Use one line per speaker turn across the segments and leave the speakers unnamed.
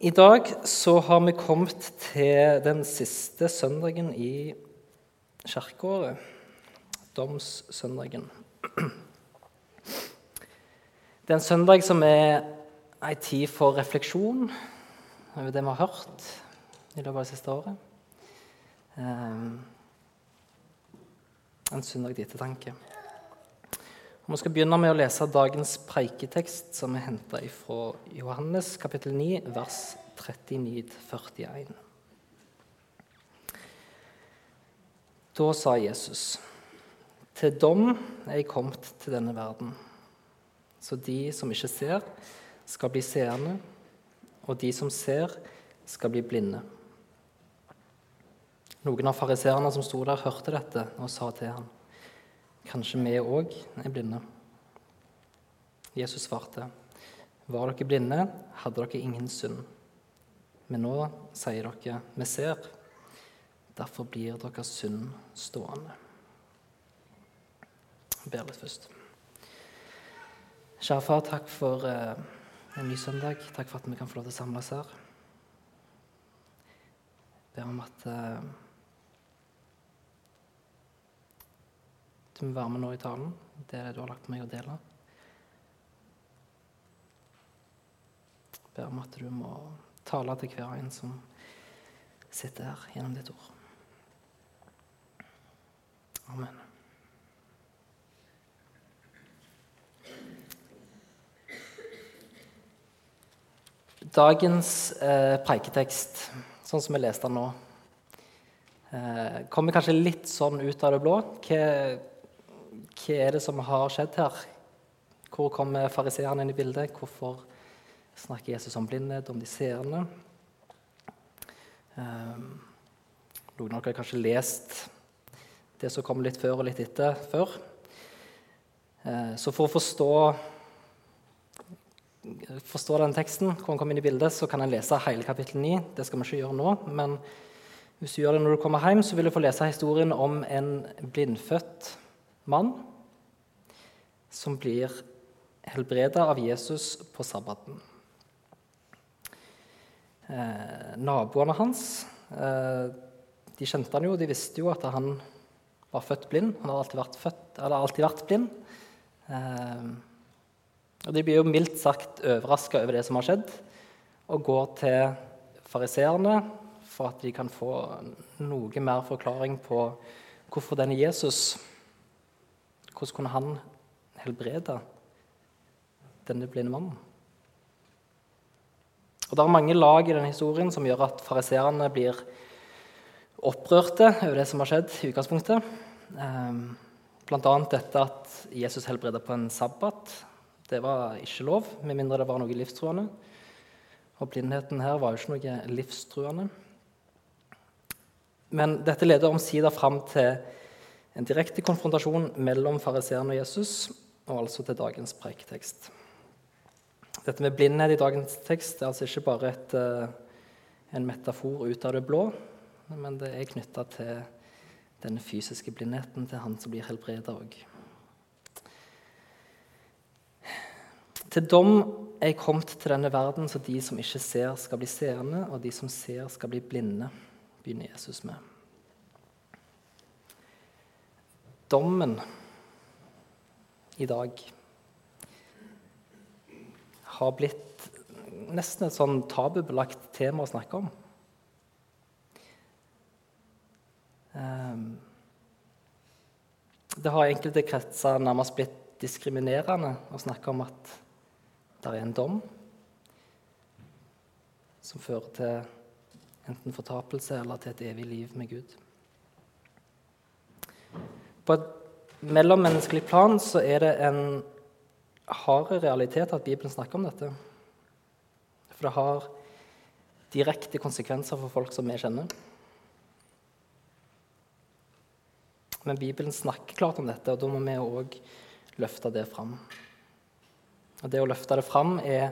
I dag så har vi kommet til den siste søndagen i kirkeåret. Domssøndagen. Det er en søndag som er ei tid for refleksjon over det vi har hørt i løpet av det siste året. Ehm, en søndag til ettertanke. Vi skal begynne med å lese dagens preiketekst, som er henta fra Johannes kapittel 9, vers 39-41. Da sa Jesus.: Til dom er jeg kommet til denne verden, så de som ikke ser, skal bli seende, og de som ser, skal bli blinde. Noen av fariseerne som sto der, hørte dette og sa til ham Kanskje vi òg er blinde? Jesus svarte, Var dere blinde, hadde dere ingen synd. Men nå sier dere, vi ser. Derfor blir deres synd stående. Jeg ber litt først. Kjære far, takk for eh, en ny søndag. Takk for at vi kan få lov til å samles her. Jeg ber om at eh, du må være med nå i talen. Det er det du har lagt meg å dele. Jeg ber om at du må tale til hver en som sitter her, gjennom ditt ord. Amen. Dagens eh, preiketekst, sånn som vi leste den nå, eh, kommer kanskje litt sånn ut av det blå. Hva, hva er det som har skjedd her? Hvor kommer fariseerne inn i bildet? Hvorfor snakker Jesus om blindhet, om de seende? Eh, noen av dere har kanskje lest det som kom litt før og litt etter før. Eh, så for å forstå forstå den teksten, hvor han kommer inn i bildet, så kan en lese hele kapittel 9. Det skal vi ikke gjøre nå, men hvis du gjør det når du kommer hjem, så vil du få lese historien om en blindfødt mann som blir helbreda av Jesus på sabbaten. Eh, naboene hans eh, de kjente han jo, de visste jo at han var født blind. Han hadde alltid vært, født, alltid vært blind. Eh, og De blir jo mildt sagt overraska over det som har skjedd, og går til fariseerne for at de kan få noe mer forklaring på hvorfor denne Jesus Hvordan kunne han helbrede denne blinde mannen? Og Det er mange lag i denne historien som gjør at fariseerne blir opprørte over det som har skjedd i utgangspunktet. Ehm, Bl.a. dette at Jesus helbreda på en sabbat. Det var ikke lov, med mindre det var noe livstruende. Og blindheten her var jo ikke noe livstruende. Men dette leder omsider fram til en direkte konfrontasjon mellom fariseeren og Jesus, og altså til dagens preiketekst. Dette med blindhet i dagens tekst er altså ikke bare et, eh, en metafor ut av det blå, men det er knytta til denne fysiske blindheten til han som blir helbreda òg. Til dom er jeg kommet til denne verden, så de som ikke ser, skal bli seende, og de som ser, skal bli blinde, begynner Jesus med. Dommen i dag har blitt nesten et sånn tabubelagt tema å snakke om. Ehm, det har i enkelte kretser nærmest blitt diskriminerende å snakke om at det er en dom som fører til enten fortapelse eller til et evig liv med Gud. På et mellommenneskelig plan så er det en hard realitet at Bibelen snakker om dette. For det har direkte konsekvenser for folk som vi kjenner. Men Bibelen snakker klart om dette, og da må vi òg løfte det fram. Og det å løfte det fram er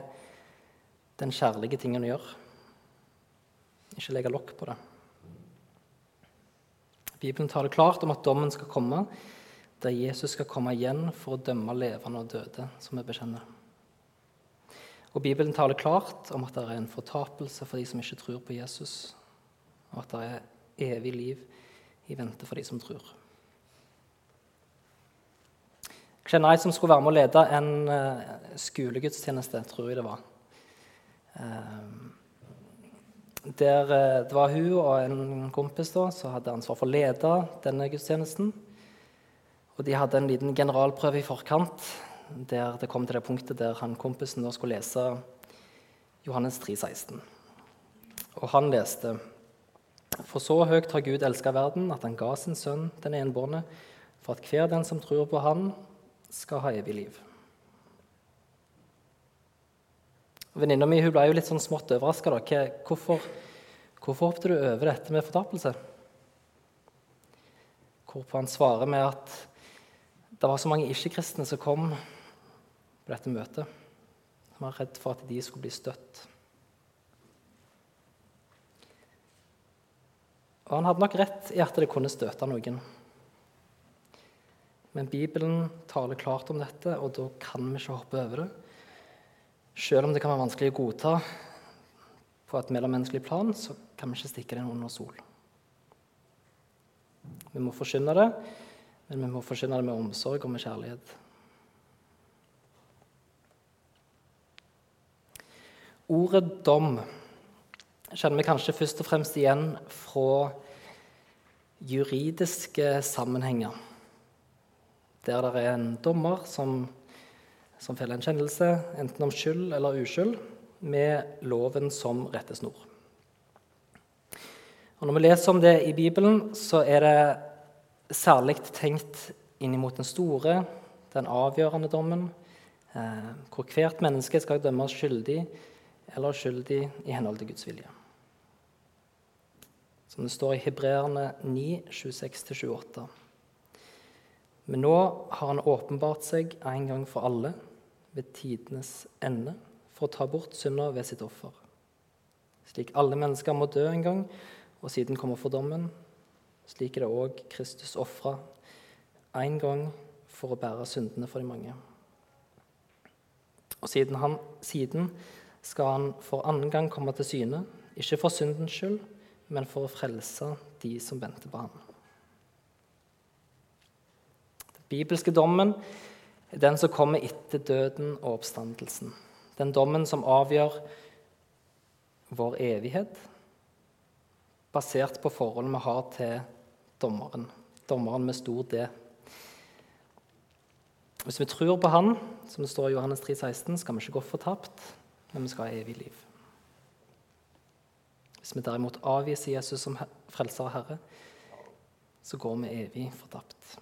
den kjærlige tingen å gjøre. Ikke legge lokk på det. Bibelen tar det klart om at dommen skal komme, der Jesus skal komme igjen for å dømme levende og døde, som vi bekjenner. Og Bibelen taler klart om at det er en fortapelse for de som ikke tror på Jesus, og at det er evig liv i vente for de som tror. Jeg kjenner ei som skulle være med å lede en eh, skolegudstjeneste, tror jeg det var. Eh, der eh, Det var hun og en kompis da, som hadde ansvar for å lede denne gudstjenesten. Og De hadde en liten generalprøve i forkant der det kom til det punktet der han kompisen da skulle lese Johannes 3, 16. Og han leste For så høyt har Gud elska verden, at han ga sin sønn den enbårne, for at hver den som tror på Han, skal ha evig liv. Venninna mi ble jo litt sånn smått overraska. Hvorfor, hvorfor hoppet du over dette med fortapelse? Hvorpå han svarer med at det var så mange ikke-kristne som kom på dette møtet. Han var redd for at de skulle bli støtt. Og han hadde nok rett i at det kunne støte noen. Men Bibelen taler klart om dette, og da kan vi ikke hoppe over det. Selv om det kan være vanskelig å godta på et mellommenneskelig plan, så kan vi ikke stikke det under sol. Vi må forkynne det, men vi må forkynne det med omsorg og med kjærlighet. Ordet dom kjenner vi kanskje først og fremst igjen fra juridiske sammenhenger. Der det er en dommer som, som feller en kjennelse, enten om skyld eller uskyld, med loven som rettesnor. Og når vi leser om det i Bibelen, så er det særlig tenkt inn mot den store, den avgjørende dommen, eh, hvor hvert menneske skal dømmes skyldig eller skyldig i henhold til Guds vilje. Som det står i Hebreerne 9, 26-28. Men nå har han åpenbart seg en gang for alle ved tidenes ende for å ta bort synda ved sitt offer. Slik alle mennesker må dø en gang og siden kommer for dommen, slik er det òg Kristus ofra en gang for å bære syndene for de mange. Og siden, han, siden skal han for annen gang komme til syne, ikke for syndens skyld, men for å frelse de som venter på ham. Den bibelske dommen den som kommer etter døden og oppstandelsen. Den dommen som avgjør vår evighet, basert på forholdet vi har til dommeren. Dommeren med stor D. Hvis vi tror på Han, som det står i Johannes 3, 16, skal vi ikke gå fortapt, men vi skal ha evig liv. Hvis vi derimot avviser Jesus som frelser og herre, så går vi evig fortapt.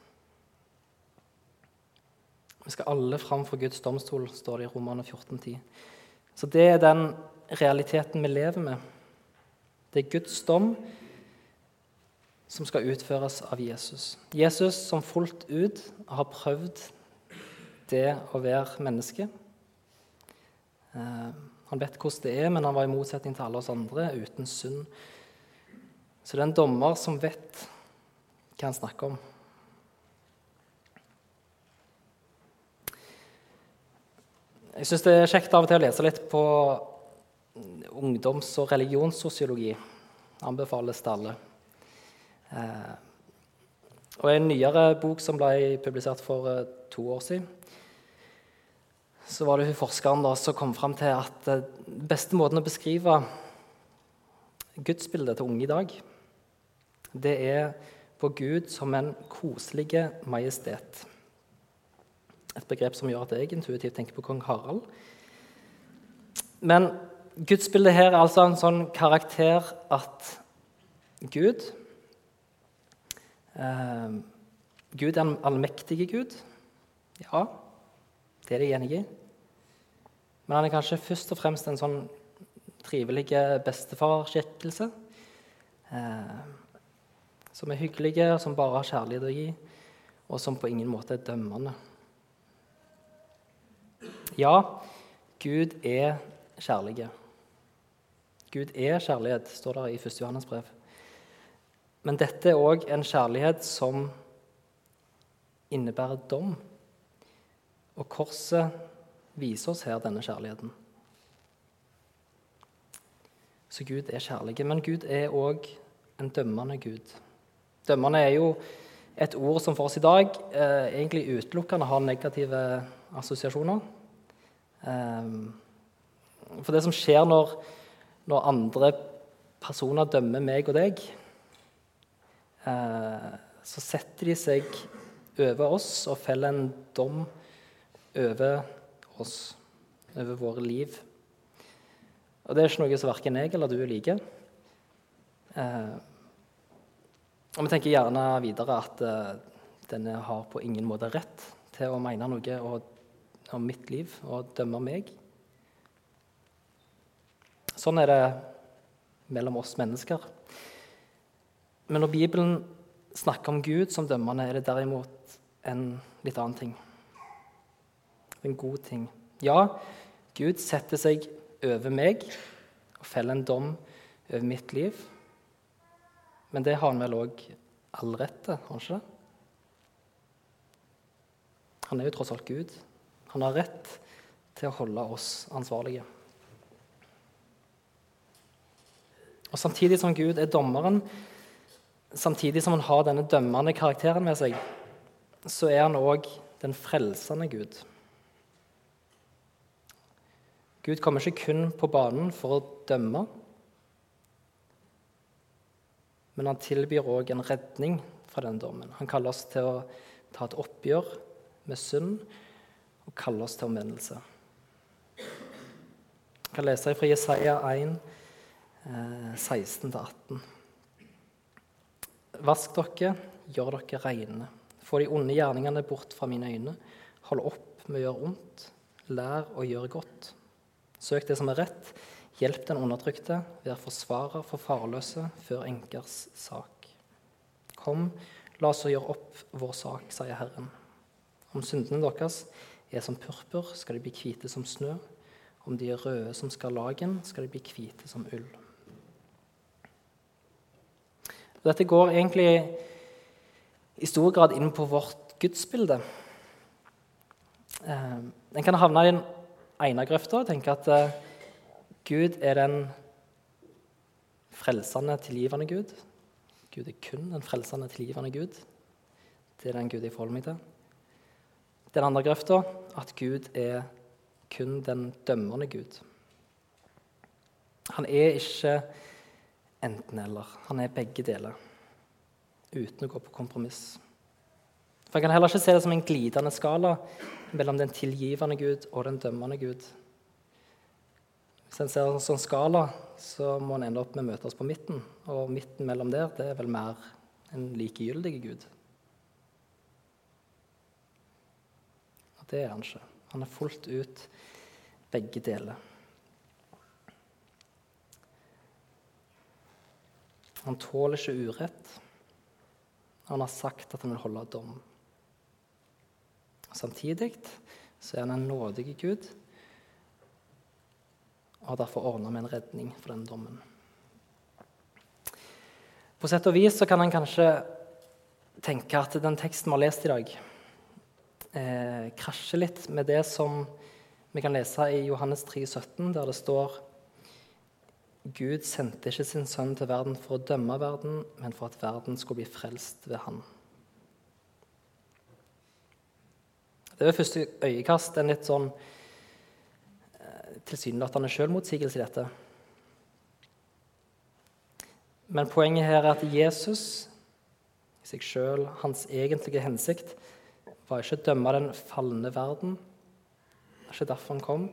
Vi skal alle fram for Guds domstol, står det i Romane 14,10. Så det er den realiteten vi lever med. Det er Guds dom som skal utføres av Jesus. Jesus som fullt ut har prøvd det å være menneske. Eh, han vet hvordan det er, men han var i motsetning til alle oss andre uten synd. Så det er en dommer som vet hva han snakker om. Jeg syns det er kjekt av og til å lese litt på ungdoms- og religionssosiologi. Anbefales til alle. Eh, og En nyere bok som ble publisert for eh, to år siden, så var det hun forskeren da, som kom fram til at den beste måten å beskrive gudsbildet til unge i dag, det er på Gud som en koselig majestet. Et begrep som gjør at jeg intuitivt tenker på kong Harald. Men gudsbildet her er altså en sånn karakter at Gud eh, Gud er en allmektig Gud. Ja, det er de enig i. Men han er kanskje først og fremst en sånn trivelig bestefarskikkelse. Eh, som er hyggelige, som bare har kjærlighet å gi, og som på ingen måte er dømmende. Ja, Gud er kjærlige. Gud er kjærlighet, står det i 1. Johannes brev. Men dette er òg en kjærlighet som innebærer dom. Og korset viser oss her denne kjærligheten. Så Gud er kjærlig. Men Gud er òg en dømmende Gud. Dømmende er jo et ord som for oss i dag eh, egentlig utelukkende har negative assosiasjoner. Eh, for det som skjer når, når, andre personer dømmer meg og deg, eh, så setter de seg over oss og feller en dom over oss, over våre liv. Og det er ikke noe som verken jeg eller du liker. Eh, og Vi tenker gjerne videre at uh, denne har på ingen måte rett til å mene noe om mitt liv og dømme meg. Sånn er det mellom oss mennesker. Men når Bibelen snakker om Gud som dømmende, er det derimot en litt annen ting. En god ting. Ja, Gud setter seg over meg og feller en dom over mitt liv. Men det har han vel òg all rett til, har han ikke det? Han er jo tross alt Gud. Han har rett til å holde oss ansvarlige. Og Samtidig som Gud er dommeren, samtidig som han har denne dømmende karakteren med seg, så er han òg den frelsende Gud. Gud kommer ikke kun på banen for å dømme, men han tilbyr òg en redning fra den dommen. Han kaller oss til å ta et oppgjør med synd og kaller oss til omvendelse. Jeg kan lese fra Jesaja 1, 16-18. Vask dere, gjør dere reine. Få de onde gjerningene bort fra mine øyne. Hold opp med å gjøre ondt. Lær å gjøre godt. Søk det som er rett. Hjelp den undertrykte, vær forsvarer for farløse før enkers sak. Kom, la oss gjøre opp vår sak, sier Herren. Om syndene deres er som purpur, skal de bli hvite som snø. Om de er røde som skarlagen, skal de bli hvite som ull. Dette går egentlig i stor grad inn på vårt gudsbilde. Eh, en kan havne i den ene grøfta og tenke at eh, Gud er den frelsende, tilgivende Gud. Gud er kun den frelsende, tilgivende Gud. Det er den Gud jeg forholder meg til. Den andre grøfta at Gud er kun den dømmende Gud. Han er ikke enten-eller. Han er begge deler, uten å gå på kompromiss. For Jeg kan heller ikke se det som en glidende skala mellom den tilgivende Gud og den dømmende Gud. Hvis en ser en sånn skala, så må en ende opp med å møte oss på midten. Og midten mellom der det er vel mer en likegyldig Gud. Det er han ikke. Han er fullt ut begge deler. Han tåler ikke urett. Han har sagt at han vil holde dom. Samtidig så er han en nådig Gud og har derfor ordna med en redning for den dommen. På sett og vis så kan en kanskje tenke at den teksten vi har lest i dag, eh, krasjer litt med det som vi kan lese i Johannes 3, 17, der det står Gud sendte ikke sin sønn til verden for å dømme verden, men for at verden skulle bli frelst ved han. Det er ved første øyekast en litt sånn tilsynelatende sjølmotsigelse i dette. Men poenget her er at Jesus i seg sjøl, hans egentlige hensikt, var ikke å dømme den falne verden. Det er ikke derfor han kom,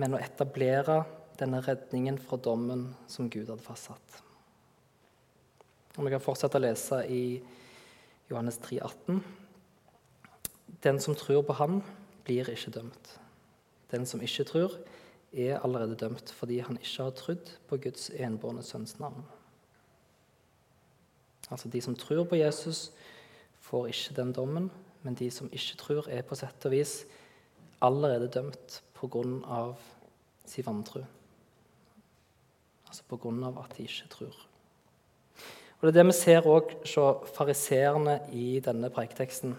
men å etablere denne redningen fra dommen som Gud hadde fastsatt. Og Vi kan fortsette å lese i Johannes 3, 18. Den som tror på Han, blir ikke dømt. Den som ikke tror, er allerede dømt fordi han ikke har trodd på Guds enbårne sønns navn. Altså De som tror på Jesus, får ikke den dommen, men de som ikke tror, er på sett og vis allerede dømt pga. sin vantro. Altså pga. at de ikke tror. Og Det er det vi ser òg hos fariseerne i denne preiketeksten.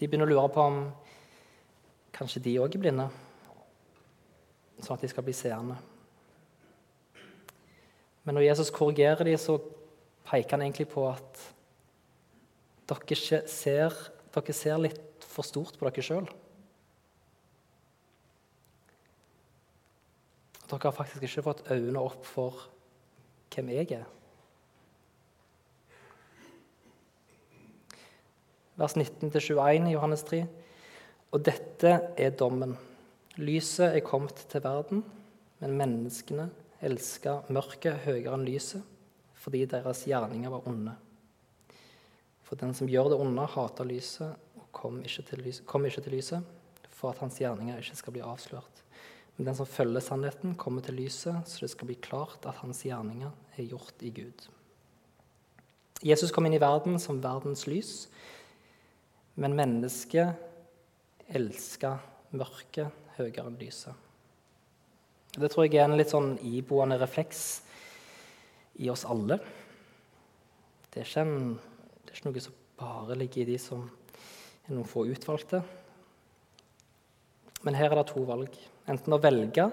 De begynner å lure på om kanskje de òg er blinde sånn at de skal bli seende. Men når Jesus korrigerer dem, så peker han egentlig på at dere ser, dere ser litt for stort på dere sjøl. Dere har faktisk ikke fått øynene opp for hvem jeg er. Vers 19-21 i Johannes 3. Og dette er dommen. Lyset er kommet til verden, men menneskene elska mørket høyere enn lyset fordi deres gjerninger var onde. For den som gjør det onde, hater lyset og kommer ikke lyset, kom ikke til lyset for at hans gjerninger ikke skal bli avslørt. Men den som følger sannheten, kommer til lyset, så det skal bli klart at hans gjerninger er gjort i Gud. Jesus kom inn i verden som verdens lys, men mennesket elska mørket høyere enn lyset. Det tror jeg er en litt sånn iboende refleks i oss alle. Det er, ikke en, det er ikke noe som bare ligger i de som er noen få utvalgte. Men her er det to valg. Enten å velge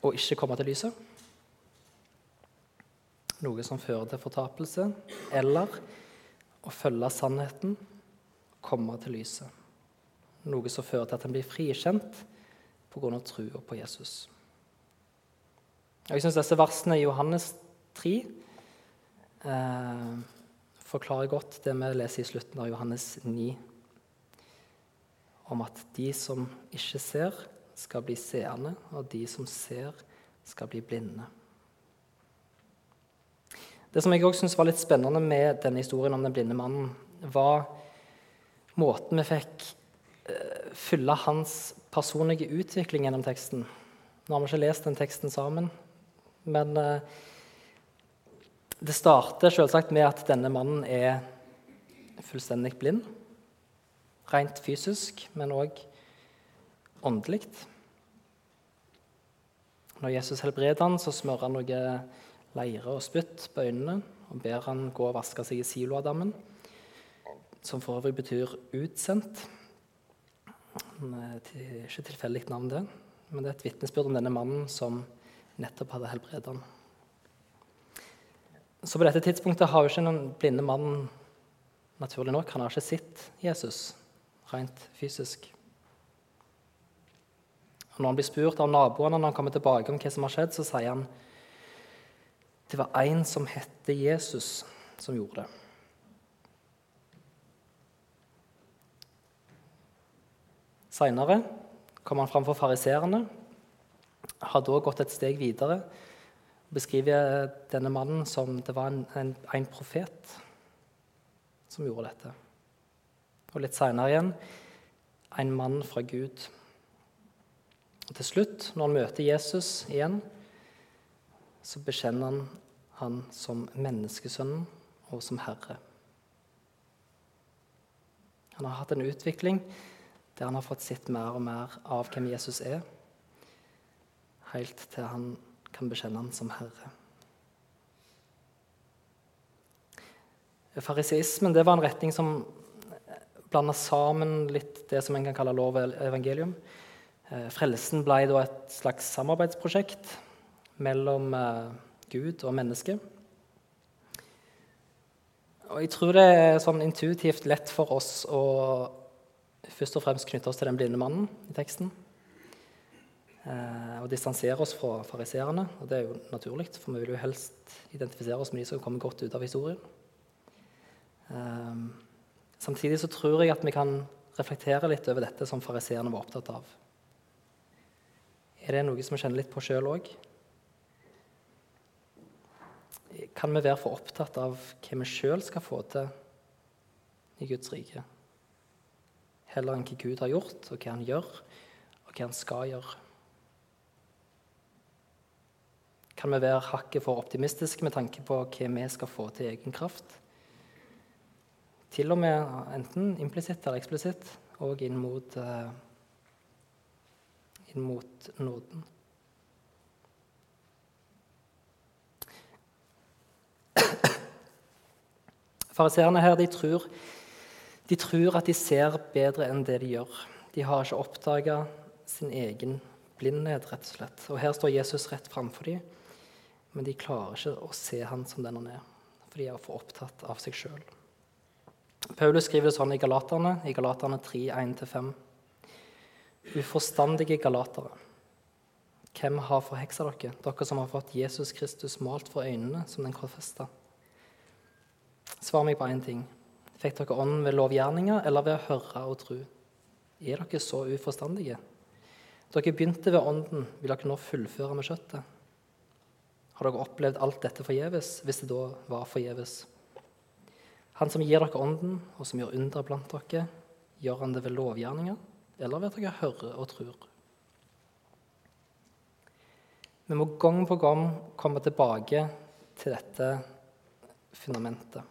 å ikke komme til lyset, noe som fører til fortapelse, eller å følge sannheten, komme til lyset, noe som fører til at en blir frikjent pga. trua på Jesus. Jeg syns disse versene i Johannes 3 eh, forklarer godt det vi leser i slutten av Johannes 9 om at de som ikke ser, skal bli seende, og de som ser, skal bli blinde. Det som jeg også synes var litt spennende med denne historien om den blinde mannen, var måten vi fikk uh, fylle hans personlige utvikling gjennom teksten. Nå har vi ikke lest den teksten sammen, men uh, det starter selvsagt med at denne mannen er fullstendig blind. Rent fysisk, men òg åndelig. Når Jesus helbreder han, så smører han noe leire og spytt på øynene og ber han gå og vaske seg i Siloadammen, som for øvrig betyr 'utsendt'. Det er ikke tilfeldig navn, det, men det er et vitnesbyrd om denne mannen som nettopp hadde helbredet han. Så på dette tidspunktet har jo ikke den blinde mannen naturlig nok, han har ikke sett Jesus rent fysisk. Og når han blir spurt av naboene når han kommer tilbake om hva som har skjedd, så sier han det var en som hette Jesus, som gjorde det. Seinere kom han framfor fariseerne, har da gått et steg videre beskriver denne mannen som det var en, en, en profet som gjorde dette. Og litt seinere igjen en mann fra Gud. Og Til slutt, når han møter Jesus igjen, så bekjenner han han som menneskesønnen og som Herre. Han har hatt en utvikling der han har fått sett mer og mer av hvem Jesus er, helt til han kan bekjenne han som Herre. Fariseismen var en retning som blanda sammen litt det som en kan kalle lov og evangelium. Eh, frelsen ble da et slags samarbeidsprosjekt mellom eh, Gud og menneske. Og jeg tror det er sånn intuitivt lett for oss å først og fremst knytte oss til den blinde mannen i teksten. Eh, og distansere oss fra fariseerne. Og det er jo naturlig, for vi vil jo helst identifisere oss med de som kommer godt ut av historien. Samtidig så tror jeg at vi kan reflektere litt over dette som fariseerne var opptatt av. Er det noe som vi kjenner litt på sjøl òg? Kan vi være for opptatt av hva vi sjøl skal få til i Guds rike, heller enn hva Gud har gjort, og hva han gjør, og hva han skal gjøre? Kan vi være hakket for optimistiske med tanke på hva vi skal få til egen kraft? Til og med enten implisitt eller eksplisitt, og inn mot eh, inn mot nåden. Fariseerne her de tror, de tror, at de ser bedre enn det de gjør. De har ikke oppdaga sin egen blindhet, rett og slett. Og her står Jesus rett framfor dem men de klarer ikke å se han som den han er, for de er for opptatt av seg sjøl. Paulus skriver det sånn i Galaterne, i Galaterne 3, 1-5. Uforstandige galatere. Hvem har forheksa dere, dere som har fått Jesus Kristus malt for øynene som den korsfesta? Svar meg på én ting. Fikk dere ånden ved lovgjerninger eller ved å høre og tro? Er dere så uforstandige? Dere begynte ved ånden, vil dere nå fullføre med kjøttet? Har dere opplevd alt dette forgjeves, hvis det da var forgjeves? Han som gir dere ånden, og som gjør under blant dere, gjør han det ved lovgjerninger, eller ved at dere hører og tror? Vi må gang på gang komme tilbake til dette fundamentet.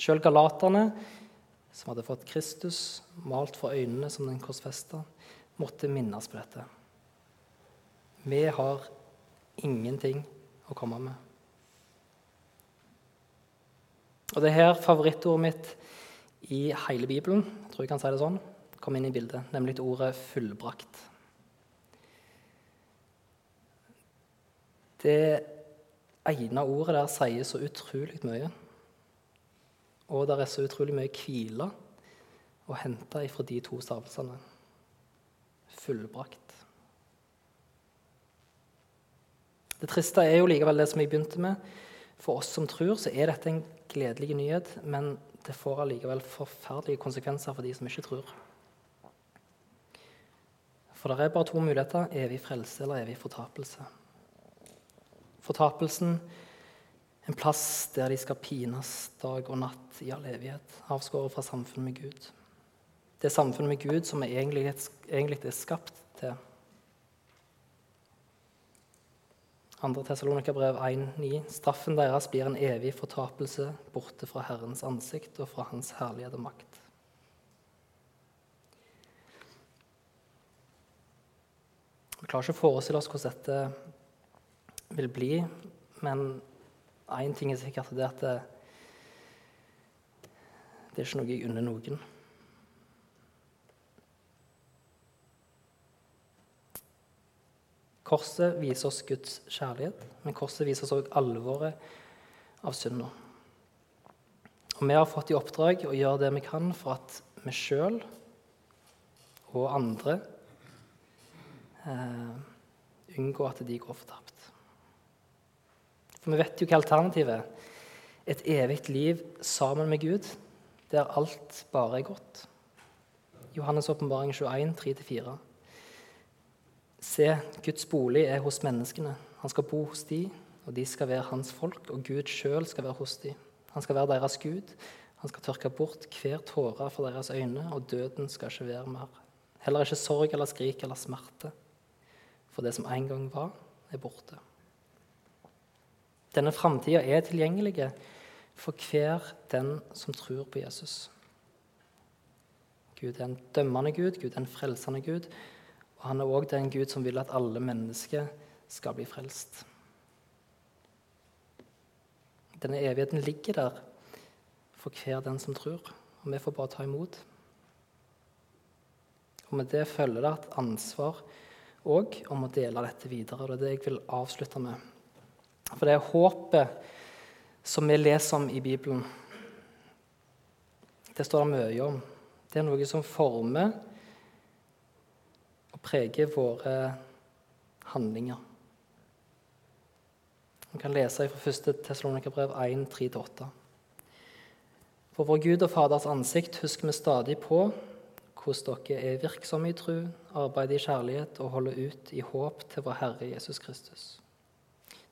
Sjøl galaterne, som hadde fått Kristus malt for øynene som den korsfesta, måtte minnes på dette. Vi har ingenting å komme med. Og det er her favorittordet mitt i hele Bibelen jeg tror jeg kan si det sånn, kom inn i bildet, nemlig ordet 'fullbrakt'. Det ene ordet der sier så utrolig mye. Og det er så utrolig mye hvile å hente ifra de to stavelsene. Fullbrakt. Det triste er jo likevel det som jeg begynte med. For oss som tror, så er dette en gledelig nyhet, men det får allikevel forferdelige konsekvenser for de som ikke tror. For det er bare to muligheter evig frelse eller evig fortapelse. Fortapelsen en plass der de skal pines dag og natt i all evighet, avskåret fra samfunnet med Gud. Det samfunnet med Gud som vi egentlig, egentlig er skapt til. 2. Tessalonika-brev 1,9.: Straffen deres blir en evig fortapelse borte fra Herrens ansikt og fra Hans herlighet og makt. Vi klarer ikke å forestille oss hvordan dette vil bli, men én ting er sikkert, det er at det, det er ikke noe jeg unner noen. Korset viser oss Guds kjærlighet, men korset viser oss òg alvoret av synda. Og vi har fått i oppdrag å gjøre det vi kan for at vi sjøl og andre eh, unngår at de går fortapt. For vi vet jo hva alternativet er. Et evig liv sammen med Gud, der alt bare er godt. Johannes' åpenbaring 21, 3-4. Se, Guds bolig er hos menneskene. Han skal bo hos de, og de skal være hans folk, og Gud sjøl skal være hos de. Han skal være deres Gud. Han skal tørke bort hver tåre fra deres øyne, og døden skal ikke være mer. Heller ikke sorg eller skrik eller smerte. For det som en gang var, er borte. Denne framtida er tilgjengelig for hver den som tror på Jesus. Gud er en dømmende Gud, Gud er en frelsende Gud. Og han er òg den Gud som vil at alle mennesker skal bli frelst. Denne evigheten ligger der for hver den som tror, og vi får bare ta imot. Og Med det følger det et ansvar òg om å dele dette videre. Det er det jeg vil avslutte med. For det er håpet som vi leser om i Bibelen. Det står det mye om. Det er noe som former og preger våre handlinger. Vi kan lese fra 1. Tessalonika-brev 1, 3-8. For vår Gud og Faders ansikt husker vi stadig på hvordan dere er virksomme i tro, arbeider i kjærlighet og holder ut i håp til vår Herre Jesus Kristus.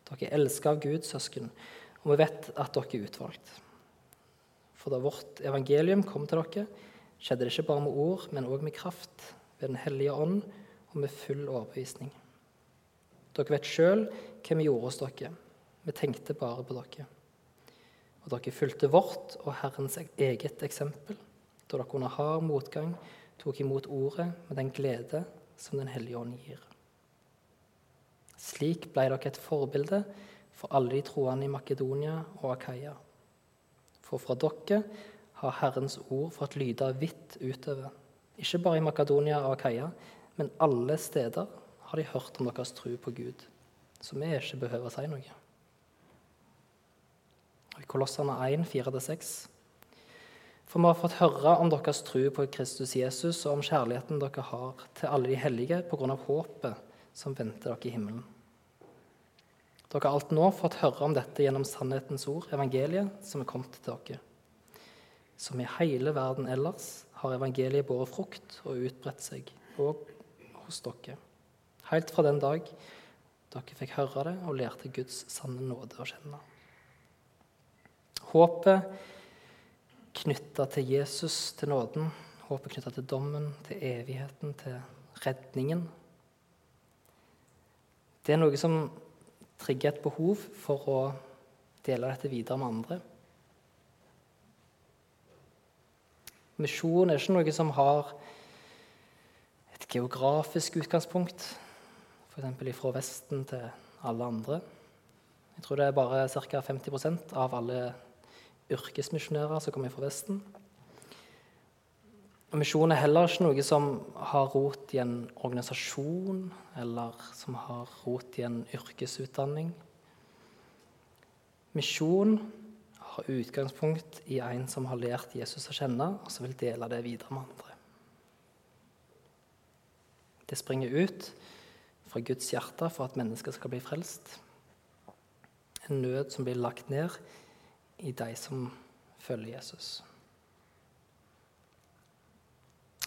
Dere er elsket av Gud, søsken, og vi vet at dere er utvalgt. For da vårt evangelium kom til dere, skjedde det ikke bare med ord, men òg med kraft, ved Den hellige ånd og med full overbevisning. Dere vet sjøl hva vi gjorde hos dere. Vi tenkte bare på dere. Og dere fulgte vårt og Herrens eget eksempel da dere under hard motgang tok imot ordet med den glede som Den hellige ånd gir. Slik ble dere et forbilde for alle de troende i Makedonia og Akaya. For fra dere har Herrens ord fått lyde vidt utover, ikke bare i Makedonia og Akaya, men alle steder har de hørt om deres tro på Gud. så vi ikke behøver å si noe. I Kolossene 1, 4-6. For vi har fått høre om deres tro på Kristus Jesus og om kjærligheten dere har til alle de hellige på grunn av håpet som venter dere i himmelen. Dere har alt nå fått høre om dette gjennom sannhetens ord, evangeliet, som er kommet til dere. Som i hele verden ellers har evangeliet båret frukt og utbredt seg, og hos dere. Helt fra den dag dere fikk høre det og lærte Guds sanne nåde å kjenne. Håpet knytta til Jesus, til nåden, håpet knytta til dommen, til evigheten, til redningen. Det er noe som trigger et behov for å dele dette videre med andre. Misjon er ikke noe som har et geografisk utgangspunkt, f.eks. fra Vesten til alle andre. Jeg tror det er bare ca. 50% av alle yrkesmisjonærer som kommer fra Vesten. Og Misjon er heller ikke noe som har rot i en organisasjon, eller som har rot i en yrkesutdanning. Misjon har utgangspunkt i en som har lært Jesus å kjenne, og som vil dele det videre med andre. Det springer ut fra Guds hjerte for at mennesker skal bli frelst. En nød som blir lagt ned i de som følger Jesus.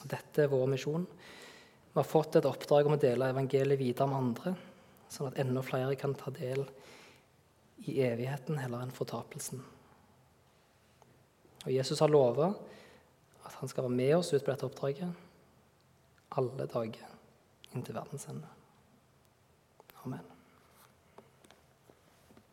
Dette er vår misjon. Vi har fått et oppdrag om å dele evangeliet videre med andre, sånn at enda flere kan ta del i evigheten heller enn fortapelsen. Og Jesus har lova at han skal være med oss ut på dette oppdraget alle dager inntil verdens ende. Amen.